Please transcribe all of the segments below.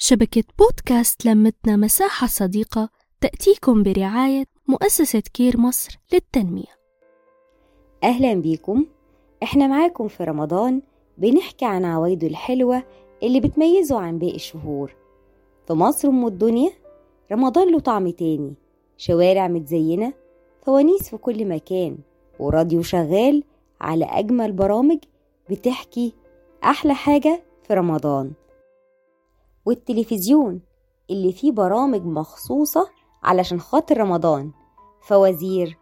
شبكة بودكاست لمتنا مساحة صديقة تأتيكم برعاية مؤسسة كير مصر للتنمية. أهلا بيكم. إحنا معاكم في رمضان بنحكي عن عوايده الحلوة اللي بتميزه عن باقي الشهور. في مصر أم الدنيا رمضان له طعم تاني. شوارع متزينة فوانيس في كل مكان وراديو شغال على أجمل برامج بتحكي أحلى حاجة في رمضان. والتلفزيون اللي فيه برامج مخصوصة علشان خاطر رمضان فوازير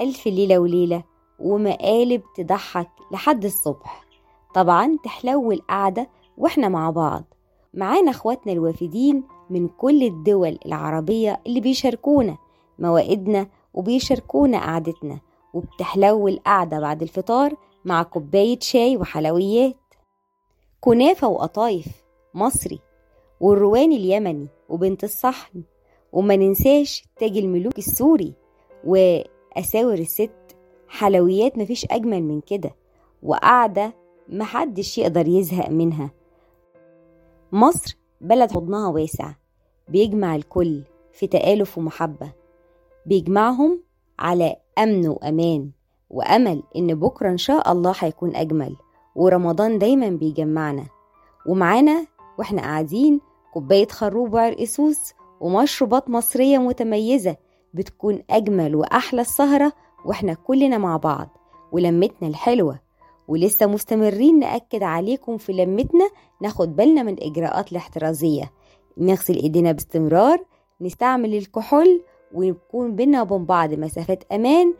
ألف ليلة وليلة ومقالب تضحك لحد الصبح. طبعا تحلو القعدة وإحنا مع بعض. معانا إخواتنا الوافدين من كل الدول العربية اللي بيشاركونا موائدنا وبيشاركونا قعدتنا وبتحلو القعدة بعد الفطار مع كوباية شاي وحلويات. كنافة وقطايف مصري. والرواني اليمني وبنت الصحن. وما ننساش تاج الملوك السوري وأساور الست. حلويات مفيش أجمل من كده وقعدة محدش يقدر يزهق منها. مصر بلد حضنها واسع بيجمع الكل في تآلف ومحبة. بيجمعهم على أمن وأمان وأمل إن بكرة إن شاء الله هيكون أجمل. ورمضان دايما بيجمعنا. ومعانا وإحنا قاعدين كوباية خروب وعرقسوس ومشروبات مصرية متميزة بتكون أجمل وأحلى السهرة وإحنا كلنا مع بعض ولمتنا الحلوة. ولسه مستمرين نأكد عليكم في لمتنا ناخد بالنا من الإجراءات الاحترازية. نغسل إيدينا باستمرار نستعمل الكحول ونكون بينا وبين بعض مسافات أمان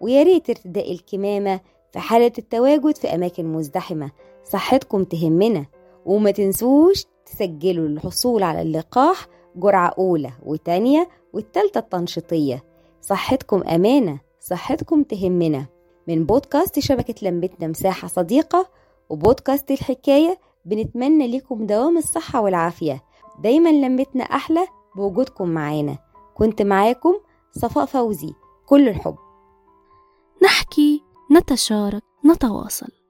وياريت ارتداء الكمامة في حالة التواجد في أماكن مزدحمة. صحتكم تهمنا. وما تنسوش تسجلوا الحصول على اللقاح جرعة أولى وتانية والتالتة التنشيطية. صحتكم أمانة صحتكم تهمنا. من بودكاست شبكة لمتنا مساحة صديقة وبودكاست الحكاية بنتمنى لكم دوام الصحة والعافية. دايما لمتنا أحلى بوجودكم معانا. كنت معاكم صفاء فوزي. كل الحب. نحكي نتشارك نتواصل.